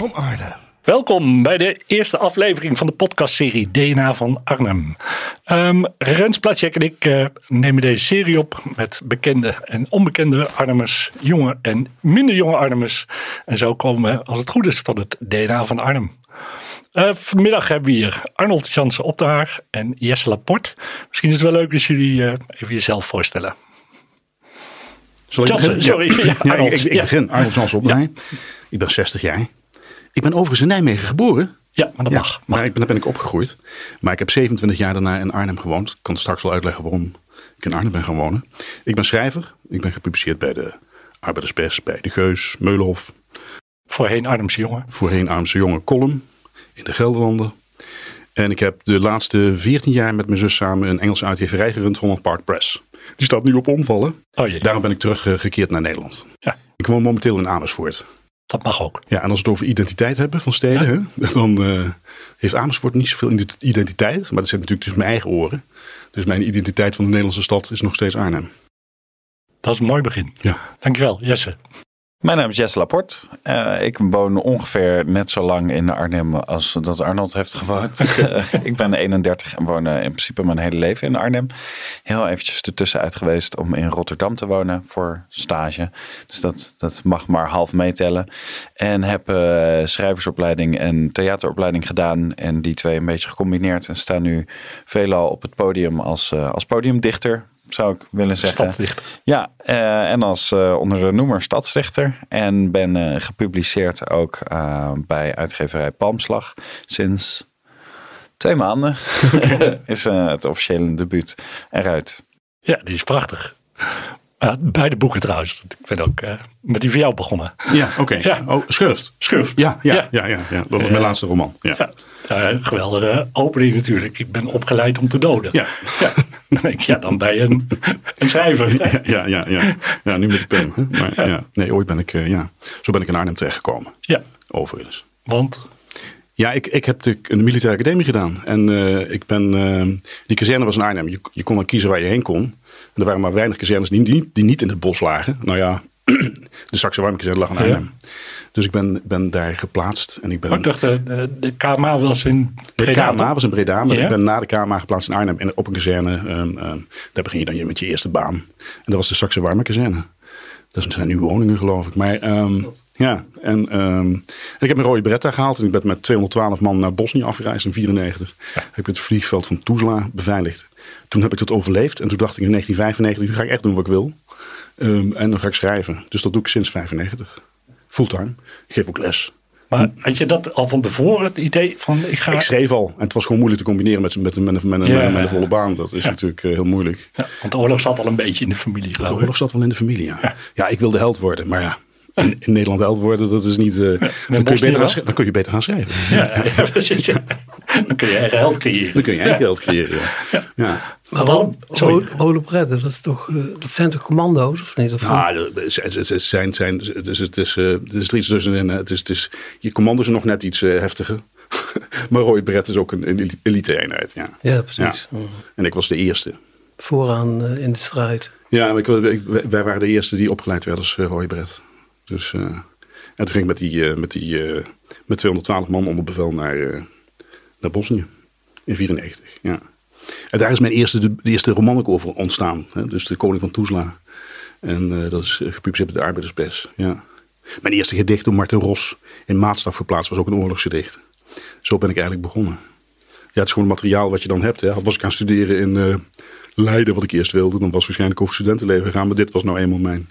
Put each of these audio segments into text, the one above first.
van Arnhem. Welkom bij de eerste aflevering van de podcastserie DNA van Arnhem. Um, Rens Platjek en ik uh, nemen deze serie op met bekende en onbekende Arnhemmers, jonge en minder jonge Arnhemmers. En zo komen we, als het goed is, tot het DNA van Arnhem. Uh, vanmiddag hebben we hier Arnold Jansen op de haar en Jesse Laporte. Misschien is het wel leuk als jullie uh, even jezelf voorstellen. Jansen, sorry. Ja, Ja, Arnold. ik, ik Ja. begin. Arnold Jansen. Ik ben 60 jaar. Ik ben overigens in Nijmegen geboren. Ja, maar dat Ja, mag. mag. maar ik ben, daar ben ik opgegroeid. Maar ik heb 27 jaar daarna in Arnhem gewoond. Ik kan straks wel uitleggen waarom ik in Arnhem ben gaan wonen. Ik ben schrijver. Ik ben gepubliceerd bij de Arbeiderspers, bij De Geus, Meulenhof. Voorheen Arnhemse jongen. Voorheen Armse Jonge Column in de Gelderlanden. En ik heb de laatste 14 jaar met mijn zus samen een Engelse uitgeverij gerund, Holland Park Press. Die staat nu op omvallen. Oh jee, Daarom ben ik teruggekeerd naar Nederland. Ja. Ik woon momenteel in Amersfoort. Dat mag ook. Ja, en als we het over identiteit hebben van steden, hè, dan eh, heeft Amersfoort niet zoveel ident- identiteit. Maar dat zit natuurlijk tussen mijn eigen oren. Dus mijn identiteit van de Nederlandse stad is nog steeds Arnhem. Dat is een mooi begin. Ja. Dankjewel, Jesse. Mijn naam is Jesse Laporte. Eh, ik woon ongeveer net zo lang in Arnhem als dat Arnold heeft gewoond. Eh, ik ben 31 en woon eh, in principe mijn hele leven in Arnhem. Heel eventjes ertussenuit geweest om in Rotterdam te wonen voor stage. Dus dat, dat mag maar half meetellen. En heb schrijversopleiding en theateropleiding gedaan. En die twee een beetje gecombineerd. En sta nu veelal op het podium als, als podiumdichter. Zou ik willen zeggen. Stadsdichter. Ja, eh, en als eh, onder de noemer stadsdichter. En ben eh, gepubliceerd ook bij uitgeverij Palmslag sinds twee maanden. is het officiële debuut eruit. Ja, die is prachtig. Uh, beide boeken trouwens. Ik ben ook eh, met die van jou begonnen. Ja, oké. Ja. Oh, Schurft. Schurft. Ja, ja, Ja. ja. ja, ja, Dat was mijn laatste roman. Ja. Geweldige opening natuurlijk. Ik ben opgeleid om te doden. Ja. Ja. Dan denk ik, ja, dan ben je een, een schrijver. Ja, ja, ja, ja. nu met de pen. Hè? Maar ja. nee, ooit ben ik, eh, ja. Zo ben ik in Arnhem terechtgekomen. Ja, Overigens. want Ja, ik, ik heb de, de militaire academie gedaan. En eh, ik ben, eh, die kazerne was in Arnhem. Je, je kon dan kiezen waar je heen kon. En er waren maar weinig kazernes die, die, die niet in het bos lagen. Nou ja, de Saxe Warme kazerne lag in Arnhem. Dus ik ben, ben daar geplaatst. En ik ben, oh, ik dacht, eh, de, de KMA was in de KMA was in Breda, maar Ja. ik ben na de KMA geplaatst in Arnhem en op een kazerne. ehm, ehm, daar begin je dan je- met je eerste baan. En dat was de Saxe Warme kazerne. Dat zijn nu woningen, geloof ik. Maar ehm, ja, en, ehm, en ik heb mijn rode beret daar gehaald. En ik ben met 212 man naar Bosnië afgereisd in 1994. Heb ik het vliegveld van Tuzla beveiligd. Toen heb ik dat overleefd. En toen dacht ik in 1995, nu ga ik echt doen wat ik wil. Ehm, en dan ga ik schrijven. Dus dat doe ik sinds 95. Fulltime. Ik geef ook les. Maar had je dat al van tevoren, het idee van ik ga... Ik schreef al. En het was gewoon moeilijk te combineren met, met, met, met, Ja, een volle baan. Dat is Ja. natuurlijk eh, heel moeilijk. Ja, want de oorlog zat al een beetje in de familie, De oorlog zat wel in de familie, ja. Ja, ik wilde held worden. Maar ja, in, in Nederland held worden, dat is niet... eh, dan, kun je beter gaan, dan kun je beter gaan schrijven. Ja, ja, precies, ja. Dan kun je eigen held creëren. Dan kun je eigen geld creëren. Ja. Ja. Maar dan, sorry. Ro- Rode pret, dat, is toch, eh, dat zijn toch commando's of niet? Of dat- het zijn, zijn, het is, het is, eh, het is er iets tussenin. Het is, het is, je commando is nog net iets heftiger. maar Roy Beret is ook een elite-eenheid. Ja. ja, precies. En ik was de eerste. Vooraan in de strijd. Ja, maar ik, ik- wij waren de eerste die opgeleid werden als uh, Roy Bret. Dus, eh, en toen ging ik met, die, eh, met, die, eh, met 212 man onder bevel naar, naar Bosnië. In 94, ja. En daar is mijn eerste, de, eerste roman over ontstaan. Hè? Dus de koning van Tuzla. En dat is gepubliceerd bij de Arbeiderspers. Ja. Mijn eerste gedicht door Martin Ros in Maatstaf geplaatst was ook een oorlogsgedicht. Zo ben ik eigenlijk begonnen. Ja, het is gewoon het materiaal wat je dan hebt. Hè. Was ik aan studeren in Leiden, wat ik eerst wilde, dan was waarschijnlijk over studentenleven gegaan. Maar dit was nou eenmaal mijn,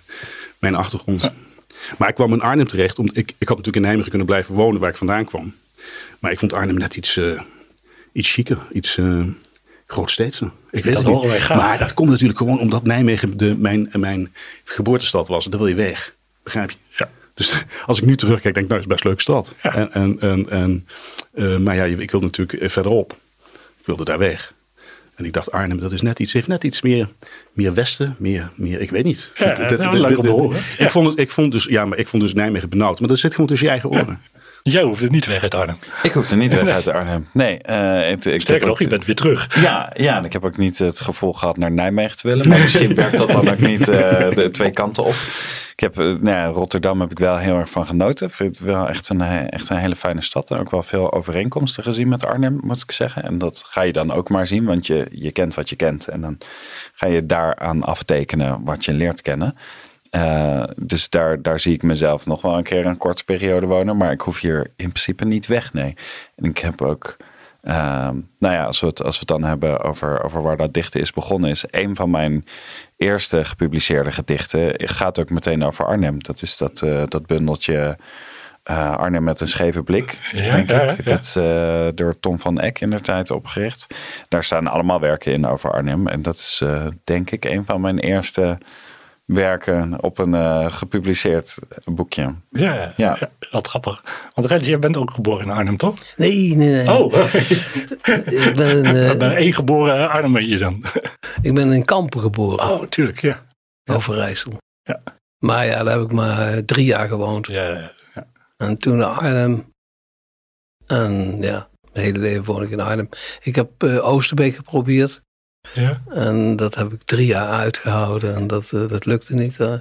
mijn achtergrond. Maar ik kwam in Arnhem terecht. Om, ik, ik had natuurlijk in Nijmegen kunnen blijven wonen waar ik vandaan kwam. Maar ik vond Arnhem net iets, eh iets chiquer, iets grootsteedser. Ik weet Dat het niet. Maar dat komt natuurlijk gewoon omdat Nijmegen de, mijn, mijn geboortestad was. En daar wil je weg. Begrijp je? Ja. Dus als ik nu terugkijk, denk ik, nou, is best een leuke stad. Ja. En, en, en, en, eh, maar ja, ik wilde natuurlijk verderop. Ik wilde daar weg. En ik dacht, Arnhem, dat is net iets, heeft net iets meer, meer westen, meer, meer, ik weet niet. Ja, nou, leuk om te horen. Ja. Ik, vond het, ik, vond dus, ja, maar ik vond dus Nijmegen benauwd. Maar dat zit gewoon tussen je eigen oren. Jij hoeft het niet weg uit Arnhem. Ik hoefde niet weg uit Arnhem. Nee, eh, ik, ik Sterker nog, ook- je bent weer terug. Ja, ja, en ik heb ook niet het gevoel gehad naar Nijmegen te willen. Maar misschien werkt dat dan ook niet eh, de twee kanten op. Ik heb, eh, nou ja, Rotterdam heb ik wel heel erg van genoten. Ik vind het wel echt een, eh, echt een hele fijne stad. En ook wel veel overeenkomsten gezien met Arnhem, moet ik zeggen. En dat ga je dan ook maar zien, want je, je kent wat je kent. En dan ga je daaraan aftekenen wat je leert kennen. Eh, dus daar, daar zie ik mezelf nog wel een keer een korte periode wonen. Maar ik hoef hier in principe niet weg, nee. En ik heb ook... Ehm, nou ja, als we, het, als we het dan hebben over, over waar dat dichten is begonnen, is een van mijn eerste gepubliceerde gedichten gaat ook meteen over Arnhem. Dat is dat, eh, dat bundeltje eh, Arnhem met een scheve blik, Ja, denk ja, ik. ja. Dat is eh, door Tom van Eck in de tijd opgericht. Daar staan allemaal werken in over Arnhem. En dat is denk ik een van mijn eerste werken op een eh, gepubliceerd boekje. Ja, ja. Wat grappig. Want Rens, jij bent ook geboren in Arnhem, toch? Nee, nee, nee. Oh, Ik ben, eh, ben één geboren Arnhem je dan. ik ben in Kampen geboren, Oh, tuurlijk, ja. Overijssel. Ja. Maar ja, daar heb ik maar eh, drie jaar gewoond. Ja, ja, ja. En toen naar Arnhem. En ja, mijn hele leven woon ik in Arnhem. Ik heb eh, Oosterbeek geprobeerd. Ja. En dat heb ik drie jaar uitgehouden. En dat, eh, dat lukte niet. eh.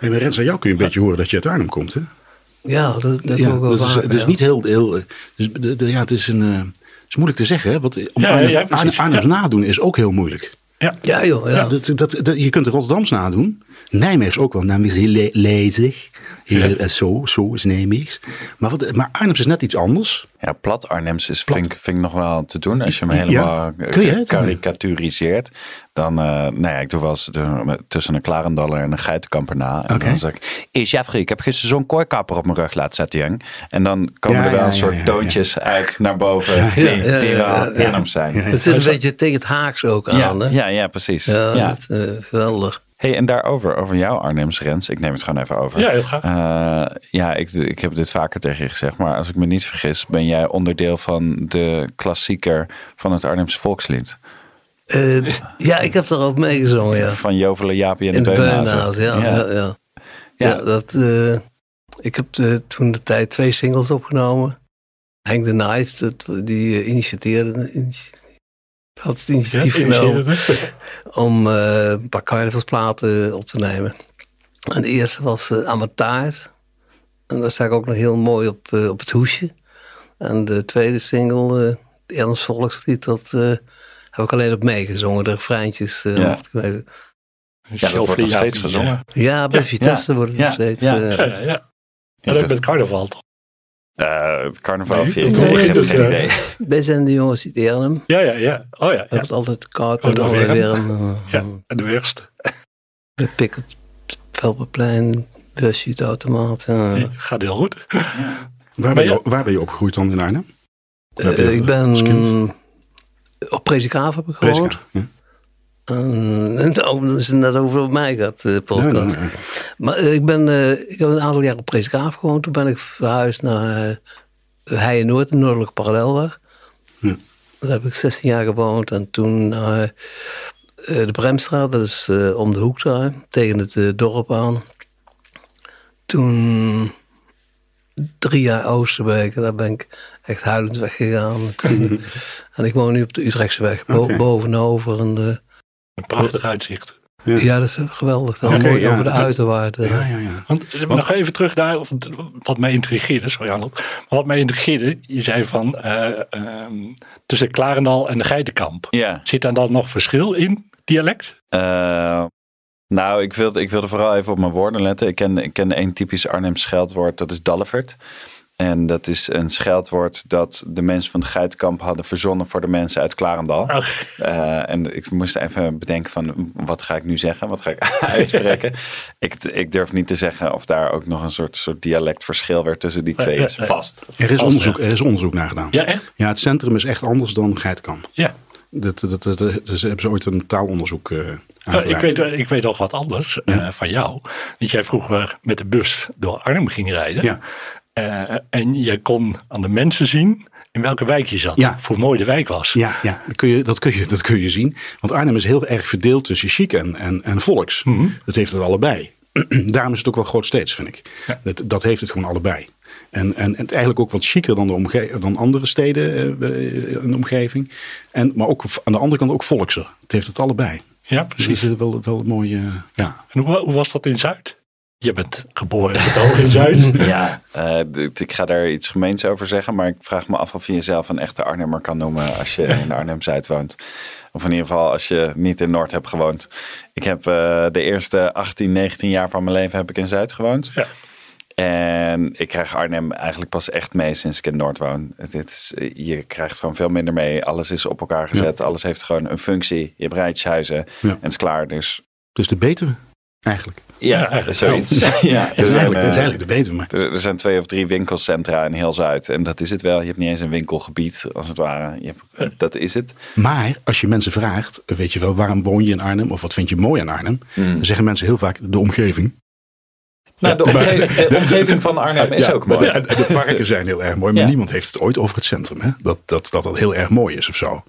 En bij Rens, aan jou kun je een beetje horen dat je uit Arnhem komt, hè? ja, dat, dat ja, ook wel dat is, vaker, het is ja. niet heel... heel eh, dus, de, de- ja, het is, een, eh, het is moeilijk te zeggen, hè? Want om Ja, Arnhem, ja, precies. Arnhems nadoen is ook heel moeilijk. Ja joh, ja. Ja, dat, dat, dat- je kunt de Rotterdams nadoen. Nijmeegs ook wel. Nijmeegs is heel le- lezig. Heel, Ja. eh, Zo, zo is Nijmeegs. Maar, wat, maar Arnhems is net iets anders. Ja, plat Arnhems is, Plat. vind, ik- vind ik nog wel te doen. Als je Ja, helemaal het? karikaturiseert. Dan, eh nou ja, ik doe wel eens tussen een klarendaller en een geitenkamper na. En Oké. dan zeg ik, is Jeffrey, ik heb gisteren zo'n kooikapper op mijn rug laten zetten, jong. En dan komen Ja, er wel ja, een ja, soort ja, ja. toontjes uit naar boven die, ja, die ja, wel ja, ja. Arnhems zijn. Ja, Ja, Het zit een beetje tegen het Haaks ook ja, aan. hè? ja, ja, precies. Ja, Ja. dat, eh, geweldig. Hey, en daarover, over jouw Arnhems Rens. Ik neem het gewoon even over. Ja, heel graag. Eh, ja, ik, ik heb dit vaker tegen je gezegd, maar als ik me niet vergis, ben jij onderdeel van de klassieker van het Arnhems volkslied. Eh, ja, ik heb daarop meegezongen, ja. Van Jovelen, Jaapie en In de. Beunhaas, ja. ja. Ja, ja. Ja. dat, eh, ik heb toen de tijd twee singles opgenomen. Henk de Knife, dat, die eh, initieerde, initi- had het initiatief Ja, genomen om eh, een paar carnavalsplaten op te nemen. En de eerste was taart. En daar sta ik ook nog heel mooi op, eh, op het hoesje. En de tweede single, eh het Ernst Volkslied, dat eh, heb ik alleen op meegezongen. De refreintjes eh Ja. mocht ik weten. Ja, dat wordt nog steeds gezongen. Ja, bij Ja, Vitesse wordt het ja, nog steeds. ja. eh, Ja, ja, ja. Ja, dat met carnaval toch? Eh, het carnaval. Nee, Nee, ik heb geen eh, idee. wij zijn de jongens uit Arnhem. Ja, ja, ja. Oh ja, We ja. hebben altijd koud Oh, en dan weer, weer een uh, ja. En de worst. uh, Velperplein, busje, het automaat. ja. Gaat heel goed. Waar ben, je, waar ben je opgegroeid dan in Arnhem? Eh, ik ben op Prezikaaf heb ik gewoond. Ja. Nou, dat is het net over mij gaat, de podcast. Nee, nee, nee. Maar eh, ik, ben, eh, ik heb een aantal jaar op Prezikaaf gewoond. Toen ben ik verhuisd naar uh, Heijen Noord, de Noordelijke Parallelweg. Ja. Daar heb ik 16 jaar gewoond. En toen eh, de Bremstraat, dat is eh, om de hoek daar, tegen het eh, dorp aan. Toen drie jaar Oosterbeek, daar ben ik echt huilend weggegaan. Toen, en ik woon nu op de Utrechtse weg, bo- bovenover. En de, Een prachtig uitzicht. Ja. ja, dat is geweldig. Dan Oké, mooi ja, over de dat- uiterwaarden. Ja, ja, ja. Want nog even terug naar wat mij intrigeerde. Sorry Arnold. Maar wat mij intrigeerde. Je zei van eh, ehm, tussen Klarendal en de Geitenkamp. Ja. Zit daar dan nog verschil in dialect? Eh, nou, ik wilde, ik wilde vooral even op mijn woorden letten. Ik ken, ik ken één typisch Arnhems scheldwoord, dat is Dallevert. En dat is een scheldwoord dat de mensen van de Geitkamp hadden verzonnen voor de mensen uit Klarendal. Eh, en ik moest even bedenken van wat ga ik nu zeggen? Wat ga ik uitspreken? ik, ik durf niet te zeggen of daar ook nog een soort, soort dialectverschil weer tussen die twee is. Vast. Er is, onderzoek, er is onderzoek naar gedaan. ja, echt? Ja, het centrum is echt anders dan Geitkamp. Ja. Dat, dat, dat, dat, dus hebben ze ooit een taalonderzoek eh Nou, ik, weet, ik weet nog wat anders eh, van jou. Dat jij vroeger met de bus door Arnhem ging rijden. Ja. Eh, en je kon aan de mensen zien in welke wijk je zat. Ja. Hoe mooi de wijk was. Ja, ja dat, kun je, dat, kun je, dat kun je zien. Want Arnhem is heel erg verdeeld tussen chic en, en, en volks. Mhm. Dat heeft het allebei. Daarom is het ook wel groot steeds, vind ik. Ja. Dat, dat heeft het gewoon allebei. En, en, en het eigenlijk ook wat chiquer dan, de omge dan andere steden eh, in de omgeving. En, maar ook aan de andere kant ook volkser. Het heeft het allebei. Ja, Dus precies. is wel, wel een mooie... ja. En hoe, hoe was dat in Zuid? Je bent geboren en getogen in Zuid. Ja, eh, ik ga daar iets gemeens over zeggen. Maar ik vraag me af of je jezelf een echte Arnhemmer kan noemen als je in Arnhem-Zuid woont. Of in ieder geval als je niet in Noord hebt gewoond. Ik heb eh, de eerste 18, 19 jaar van mijn leven heb ik in Zuid gewoond. Ja. En ik krijg Arnhem eigenlijk pas echt mee sinds ik in Noord woon. Het is, je krijgt gewoon veel minder mee. Alles is op elkaar gezet. Alles heeft gewoon een functie. Je hebt rijtjeshuizen Ja. en het is klaar. Dus Dus de Betuwe, eigenlijk. Ja, ja, zoiets. ja, Dat is, eigenlijk, dat is eigenlijk de Betuwe. Maar er, er zijn twee of drie winkelcentra in heel Zuid. En dat is het wel. Je hebt niet eens een winkelgebied, als het ware. Je hebt, dat is het. Maar als je mensen vraagt, weet je wel, waarom woon je in Arnhem? Of wat vind je mooi aan Arnhem? Dan zeggen mensen heel vaak de omgeving. Nou, de, omge- de omgeving van Arnhem is Ja, ook mooi. De, de parken zijn heel erg mooi, maar Ja. niemand heeft het ooit over het centrum. Hè? Dat, dat, dat dat heel erg mooi is of zo.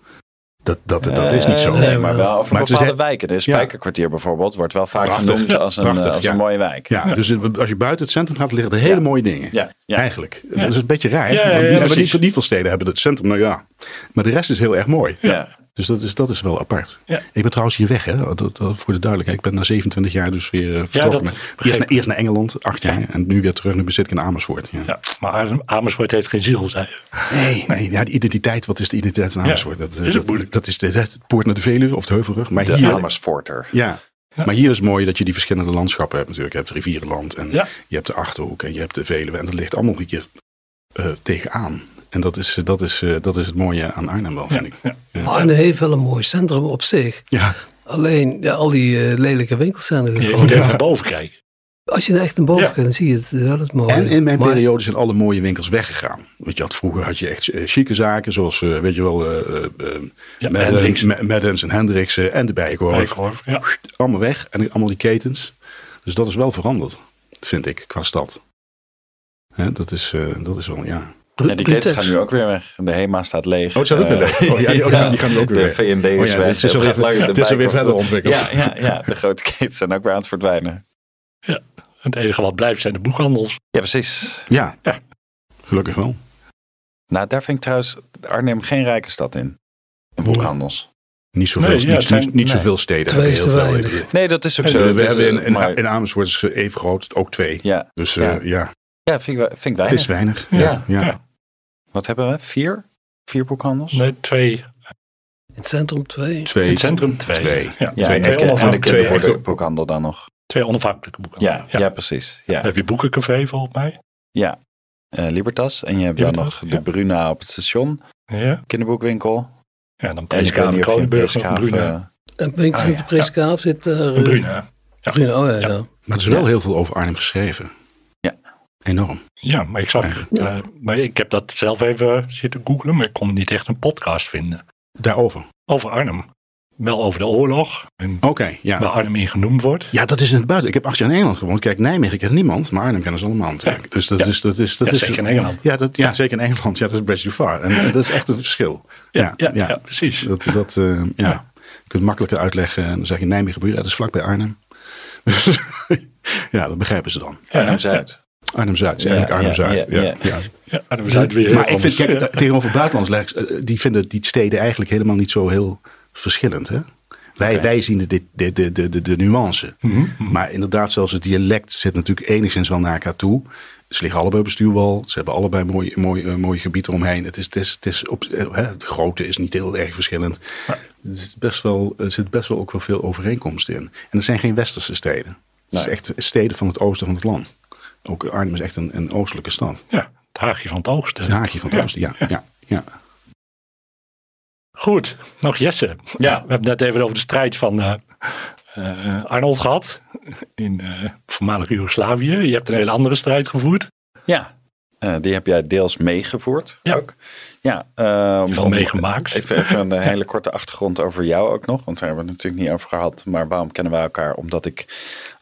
Dat, dat, dat is niet zo. Eh, Nee, maar wel over Maar het is bepaalde wijken. Ja. Spijkerkwartier bijvoorbeeld wordt wel vaak Prachtig. genoemd als, een, Prachtig, als ja. een mooie wijk. Ja, dus als je buiten het centrum gaat, liggen er hele mooie dingen. Ja. Eigenlijk. Dat is een beetje raar. Want die- maar niet, niet veel steden hebben het centrum, nou ja. Maar de rest is heel erg mooi. Ja. Dus dat is, dat is wel apart. Ja. Ik ben trouwens hier weg, hè? Dat, dat- voor de duidelijkheid. Ik ben na 27 jaar dus weer eh, vertrokken. dat eerst, naar, eerst naar Engeland, acht jaar. En nu weer terug. Nu zit ik in Amersfoort. Ja. Ja, maar Amersfoort heeft geen ziel, zei je. Nee, nee, ja, die identiteit. Wat is de identiteit van Amersfoort? dat, eh, is ook dat, moeilijk. dat is de, het poort naar de Veluwe of de Heuvelrug. Maar De hier, Amersfoorter. ja. Maar hier is het mooi dat je die verschillende landschappen hebt natuurlijk. Je hebt het rivierenland en Ja. je hebt de Achterhoek en je hebt de Veluwe. En dat ligt allemaal een keer eh, tegenaan. En dat is, dat, is, eh, dat is het mooie aan Arnhem wel, vind ik. ja. Ja. Arnhem heeft wel een mooi centrum op zich. Ja. Alleen ja, al die eh, lelijke winkels zijn er Je moet even naar boven kijken. Als je er echt naar boven Ja. kijkt, dan zie je het wel het mooie. En in mijn Maar- periode zijn alle mooie winkels weggegaan. Want je had, vroeger had je echt eh, chique zaken, zoals eh, weet je wel, eh eh, eh, Ja, Maddens- Maddens en Hendriksen en de Bijenkorf. Bijenkorf, ja. Allemaal weg en allemaal die ketens. Dus dat is wel veranderd, vind ik, qua stad. Hè, dat, is, eh, dat is wel, ja. Ja, die ketens gaan nu ook weer weg. De HEMA staat leeg. Oh, het staat ook weer Eh, weg. Oh, ja, die, oh, die gaan- nu ook weer De is Oh ja, weg. dit is alweer- gaat langer dit is verder ontwikkeld. Ja, ja, ja, de grote ketens zijn ook weer aan het verdwijnen. Het enige wat blijft zijn de boekhandels. Ja, precies. Ja, Ja. gelukkig wel. Nou, daar vind ik trouwens Arnhem geen rijke stad in. In boekhandels. Niet zoveel, Nee, ja, niet, het zijn- niet, niet nee. zoveel steden Twee is heel veel. Nee, dat is ook Eh, zo. we Het is, hebben in, eh, in, maar- in Amersfoort is even groot, ook twee. ja, Dus eh, Ja. ja, ja vind, ik, wel- vind ik het weinig. is weinig. Ja. Ja, ja. Ja. Wat hebben we? Vier? Vier boekhandels? Nee, twee. In het centrum twee. Twee, Het centrum twee. twee. Ja, Ja, Twee en en onafhankelijke, twee echte- boekhandel dan nog. twee onafhankelijke boekhandels. Ja, ja. precies. Ja. Dan heb je Boekencafé volgens mij. ja. Eh, Libertas. En je hebt dan nog de. Bruna op het station. Ja, kinderboekwinkel. ja dan En in Kronenburg Preskaaf, Bruna. En de Preeskaap zit eh, Bruna. Oh ja, Ja. ja. Maar er is wel Ja. heel veel over Arnhem geschreven. Ja. Enorm. Ja, maar ik zag, eh, maar ik heb dat zelf even zitten googlen, maar ik kon niet echt een podcast vinden Daarover. over Arnhem. Wel over de oorlog en Oké, ja. waar Arnhem in genoemd wordt. Ja, dat is in het buiten. Ik heb acht jaar in Engeland gewoond. Kijk, Nijmegen kent niemand, maar Arnhem kennen ze allemaal natuurlijk. Dus dat Ja. is... Dat is, dat Ja, is zeker in Engeland. Ja, dat, ja, zeker in Engeland. Ja, dat is best too far. En, en dat is echt een verschil. Ja, ja, ja, precies. Dat, dat, eh, ja. Ja. Je kunt het makkelijker uitleggen. En dan zeg je Nijmegen. Dat is vlakbij Arnhem. Dus, ja, dat begrijpen ze dan. Ja, Arnhem-Zuid. Arnhem-Zuid. is Ja, eigenlijk ja, Arnhem-Zuid. ja, Ja, ja. ja. Ja, Arnhem is uit weer Maar ik vind, kijk, eh, tegenover buitenlands eh, die vinden die steden eigenlijk helemaal niet zo heel verschillend. Hè? Wij, wij zien de, de, de, de, de, nuance. Mhm, mhm. Maar inderdaad, zelfs het dialect zit natuurlijk enigszins wel naar elkaar toe. Ze liggen allebei op stuurwal. Ze hebben allebei mooi, mooi, eh, mooi gebied eromheen. Het, is, het, is, het, is op, hè, het grootte is niet heel erg verschillend. Er zit best wel, er zit best wel ook wel veel overeenkomsten in. En het zijn geen westerse steden. Het is echt steden van het oosten van het land. Ook Arnhem is echt een, een oostelijke stad. Ja, het haagje van het oosten. Het haagje van het Ja. oosten, ja. ja, ja. Goed, nog Jesse. Ja. We hebben het net even over de strijd van eh, eh, Arnold gehad. In eh voormalig Joegoslavië. Je hebt een hele andere strijd gevoerd. Ja, eh, die heb jij deels meegevoerd Ja. ook. Ja, eh, om- Van meegemaakt. Even, even een hele korte achtergrond over jou ook nog. Want daar hebben we het natuurlijk niet over gehad. Maar waarom kennen wij elkaar? Omdat ik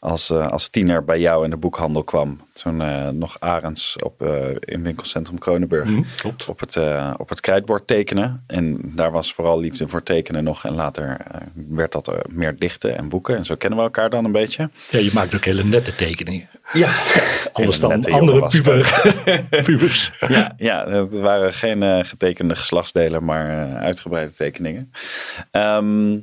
als, eh, als tiener bij jou in de boekhandel kwam. Toen eh, nog Arends op, eh, in winkelcentrum Kronenburg. Klopt. Op het, op het krijtbord tekenen. En daar was vooral liefde voor tekenen nog. En later werd dat meer dichten en boeken. En zo kennen we elkaar dan een beetje. Ja, je maakt ook hele nette tekeningen. Ja, Anders dan andere puber, pubers. ja, ja, het waren geen getekende geslachtsdelen, maar uitgebreide tekeningen. Ehm,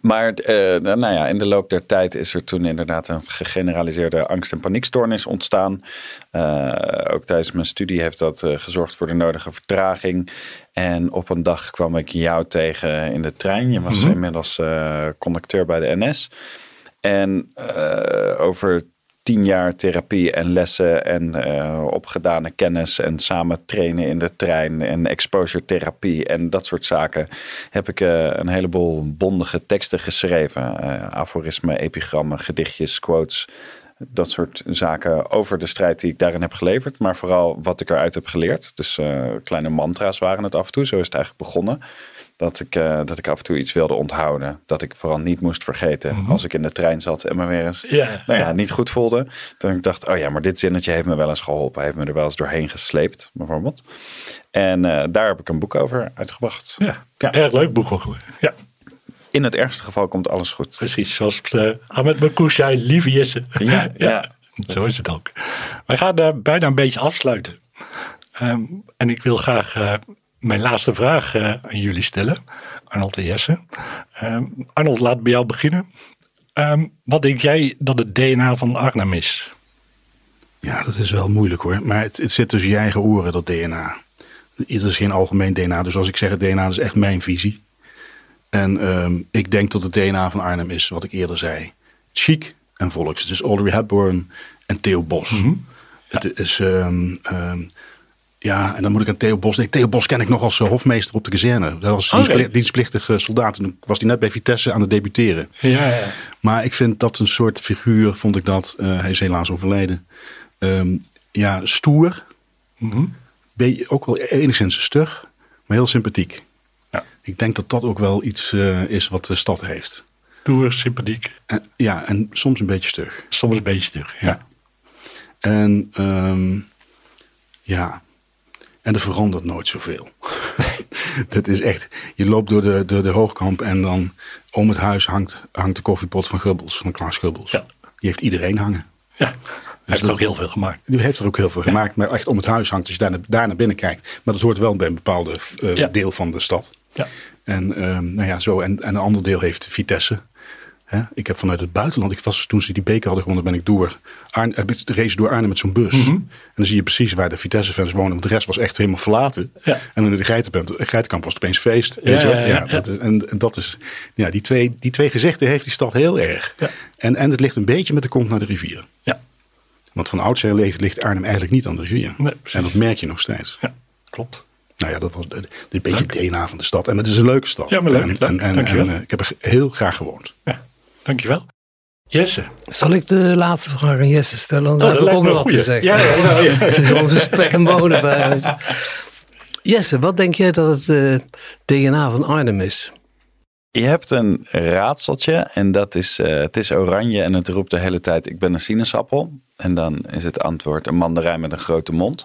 Maar uh, nou ja, in de loop der tijd is er toen inderdaad een gegeneraliseerde angst- en paniekstoornis ontstaan. Uh, ook tijdens mijn studie heeft dat uh, gezorgd voor de nodige vertraging. En op een dag kwam ik jou tegen in de trein. Je was mm -hmm. inmiddels conducteur bij de NS. En over tien jaar therapie en lessen en uh, opgedane kennis en samen trainen in de trein en exposure therapie en dat soort zaken heb ik uh, een heleboel bondige teksten geschreven. Uh, aforismen, epigrammen, gedichtjes, quotes. Dat soort zaken over de strijd die ik daarin heb geleverd. Maar vooral wat ik eruit heb geleerd. Dus kleine mantra's waren het af en toe. Zo is het eigenlijk begonnen dat ik, uh, dat ik af en toe iets wilde onthouden. Dat ik vooral niet moest vergeten. Mm -hmm. Als ik in de trein zat en me weer eens ja, nou ja, niet goed voelde. Dan ik dacht, oh ja, maar dit zinnetje heeft me wel eens geholpen. Hij heeft me er wel eens doorheen gesleept, bijvoorbeeld. En uh, daar heb ik een boek over uitgebracht. Ja, ja. erg leuk boek ook. Ja. In het ergste geval komt alles goed. Precies, zoals uh, Ahmed Marcouch zei, lieve Jesse. Ja, ja. ja. Zo is het ook. Wij gaan uh, bijna een beetje afsluiten. Um, en ik wil graag uh, mijn laatste vraag uh, aan jullie stellen. Arnold en Jesse. Um, Arnold, laat bij jou beginnen. Um, wat denk jij dat het DNA van Arnhem is? Ja, dat is wel moeilijk hoor. Maar het, het zit tussen je eigen oren, dat DNA. Het is geen algemeen DNA. Dus als ik zeg het DNA, dat is echt mijn visie. En um, ik denk dat het DNA van Arnhem is, wat ik eerder zei. Chic en volks. Het is Audrey Hepburn en Theo Bos. Mm -hmm. ja. Het is... Ja, en dan moet ik aan Theo Bos. Nee, Theo Bos ken ik nog als uh, hofmeester op de kazerne. Dat was okay. dienstplicht, dienstplichtig uh, soldaat. Toen was hij net bij Vitesse aan het debuteren. Ja, ja. Maar ik vind dat een soort figuur, vond ik dat. Uh, hij is helaas overleden. Um, ja, stoer. Mm -hmm. Ook wel enigszins stug, maar heel sympathiek. Ja. Ik denk dat dat ook wel iets is wat de stad heeft. Stoer, sympathiek. En, ja, en soms een beetje stug. Soms een beetje stug, ja. ja. En um, ja, en er verandert nooit zoveel. dat is echt. Je loopt door de, door de hoogkamp en dan om het huis hangt, hangt de koffiepot van Gubbels, van Klaas Gubbels. Ja. Die heeft iedereen hangen. Ja. Hij heeft er ook heel veel gemaakt. Die heeft er ook heel veel ja. gemaakt. Maar echt om het huis hangt als je daar naar, daar naar binnen kijkt. Maar dat hoort wel bij een bepaalde uh, ja. deel van de stad. Ja. En, um, nou ja, zo. En, en een ander deel heeft Vitesse. Hè? Ik heb vanuit het buitenland, ik was, toen ze die beker hadden gewonnen, ben ik door Arne, race door Arnhem met zo'n bus. Mhm. En dan zie je precies waar de Vitesse-fans wonen. Want de rest was echt helemaal verlaten. Ja. En in de geitenkamp was het opeens feest. Ja, weet je ja, ja, ja. Dat is, en, en dat is, ja, die twee, die twee gezichten heeft die stad heel erg. Ja. En, en het ligt een beetje met de kont naar de rivier. Ja. Want van oudsher ligt, Arnhem eigenlijk niet aan de rivier. Nee, en dat merk je nog steeds. Ja, klopt. Nou ja, dat was een beetje het DNA van de stad. En het is een leuke stad. Ja, maar leuk. En, leuk. en, en, en uh, ik heb er heel graag gewoond. Ja, dankjewel. Jesse. Zal ik de laatste vraag aan Jesse stellen? Dan Oh, heb dat ik ook nog wat te zeggen. Ja, ja, ja, ja. Zit gewoon spek en bonen bij. Jesse, wat denk jij dat het uh, DNA van Arnhem is? Je hebt een raadseltje en dat is, uh, het is oranje en het roept de hele tijd ik ben een sinaasappel. En dan is het antwoord een mandarijn met een grote mond.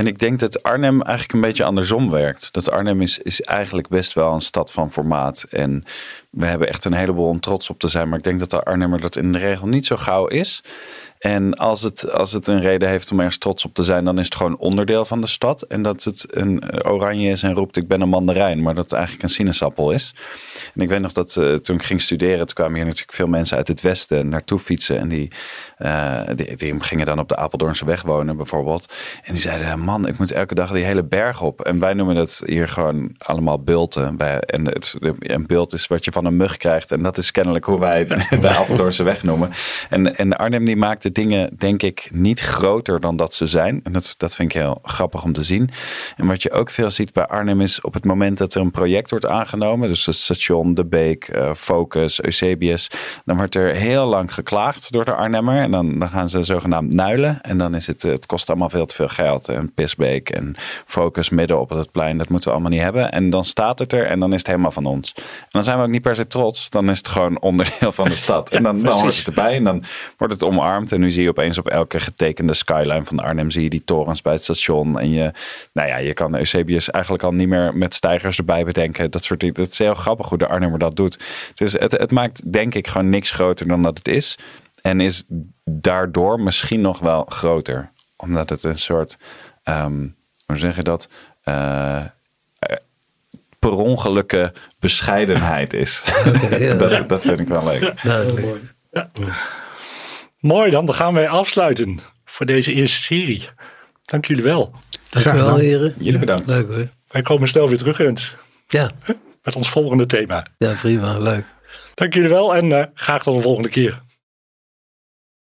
En ik denk dat Arnhem eigenlijk een beetje andersom werkt. Dat Arnhem is, is eigenlijk best wel een stad van formaat. En we hebben echt een heleboel om trots op te zijn. Maar ik denk dat de Arnhemmer dat in de regel niet zo gauw is. En als het, als het een reden heeft om ergens trots op te zijn, dan is het gewoon onderdeel van de stad. En dat het een oranje is en roept ik ben een mandarijn, maar dat het eigenlijk een sinaasappel is. En ik weet nog dat uh, toen ik ging studeren, toen kwamen hier natuurlijk veel mensen uit het westen naartoe fietsen. En die, uh, die, die, gingen dan op de Apeldoornse weg wonen bijvoorbeeld. En die zeiden, man, ik moet elke dag die hele berg op. En wij noemen dat hier gewoon allemaal bulten. En het, een bult is wat je van een mug krijgt. En dat is kennelijk hoe wij de Apeldoornse weg noemen. En, en Arnhem die maakte dingen, denk ik, niet groter dan dat ze zijn. En dat, dat vind ik heel grappig om te zien. En wat je ook veel ziet bij Arnhem is op het moment dat er een project wordt aangenomen, dus het station, De Beek, uh, Focus, Eusebius, dan wordt er heel lang geklaagd door de Arnhemmer. En dan, dan gaan ze zogenaamd nuilen. En dan is het, het kost allemaal veel te veel geld. En En Focus midden op het plein, dat moeten we allemaal niet hebben. En dan staat het er en dan is het helemaal van ons. En dan zijn we ook niet per se trots. Dan is het gewoon onderdeel van de stad. En dan, dan hoort het erbij en dan wordt het omarmd. En nu zie je opeens op elke getekende skyline van Arnhem zie je die torens bij het station. En je, nou ja, je kan Eusebius eigenlijk al niet meer met stijgers erbij bedenken. Dat soort dingen. Het is heel grappig hoe de Arnhemmer dat doet. Dus het, het maakt denk ik gewoon niks groter dan dat het is. En is daardoor misschien nog wel groter. Omdat het een soort, um, hoe zeg je dat? Uh, per ongelukke bescheidenheid is. dat, dat vind ik wel leuk. Mooi dan, dan gaan wij afsluiten voor deze eerste serie. Dank jullie wel. Dankjewel gedaan. heren. Jullie bedankt. Leuk hoor. Wij komen snel weer terug eens Ja, met ons volgende thema. ja prima. Leuk. Dank jullie wel en eh, graag tot de volgende keer.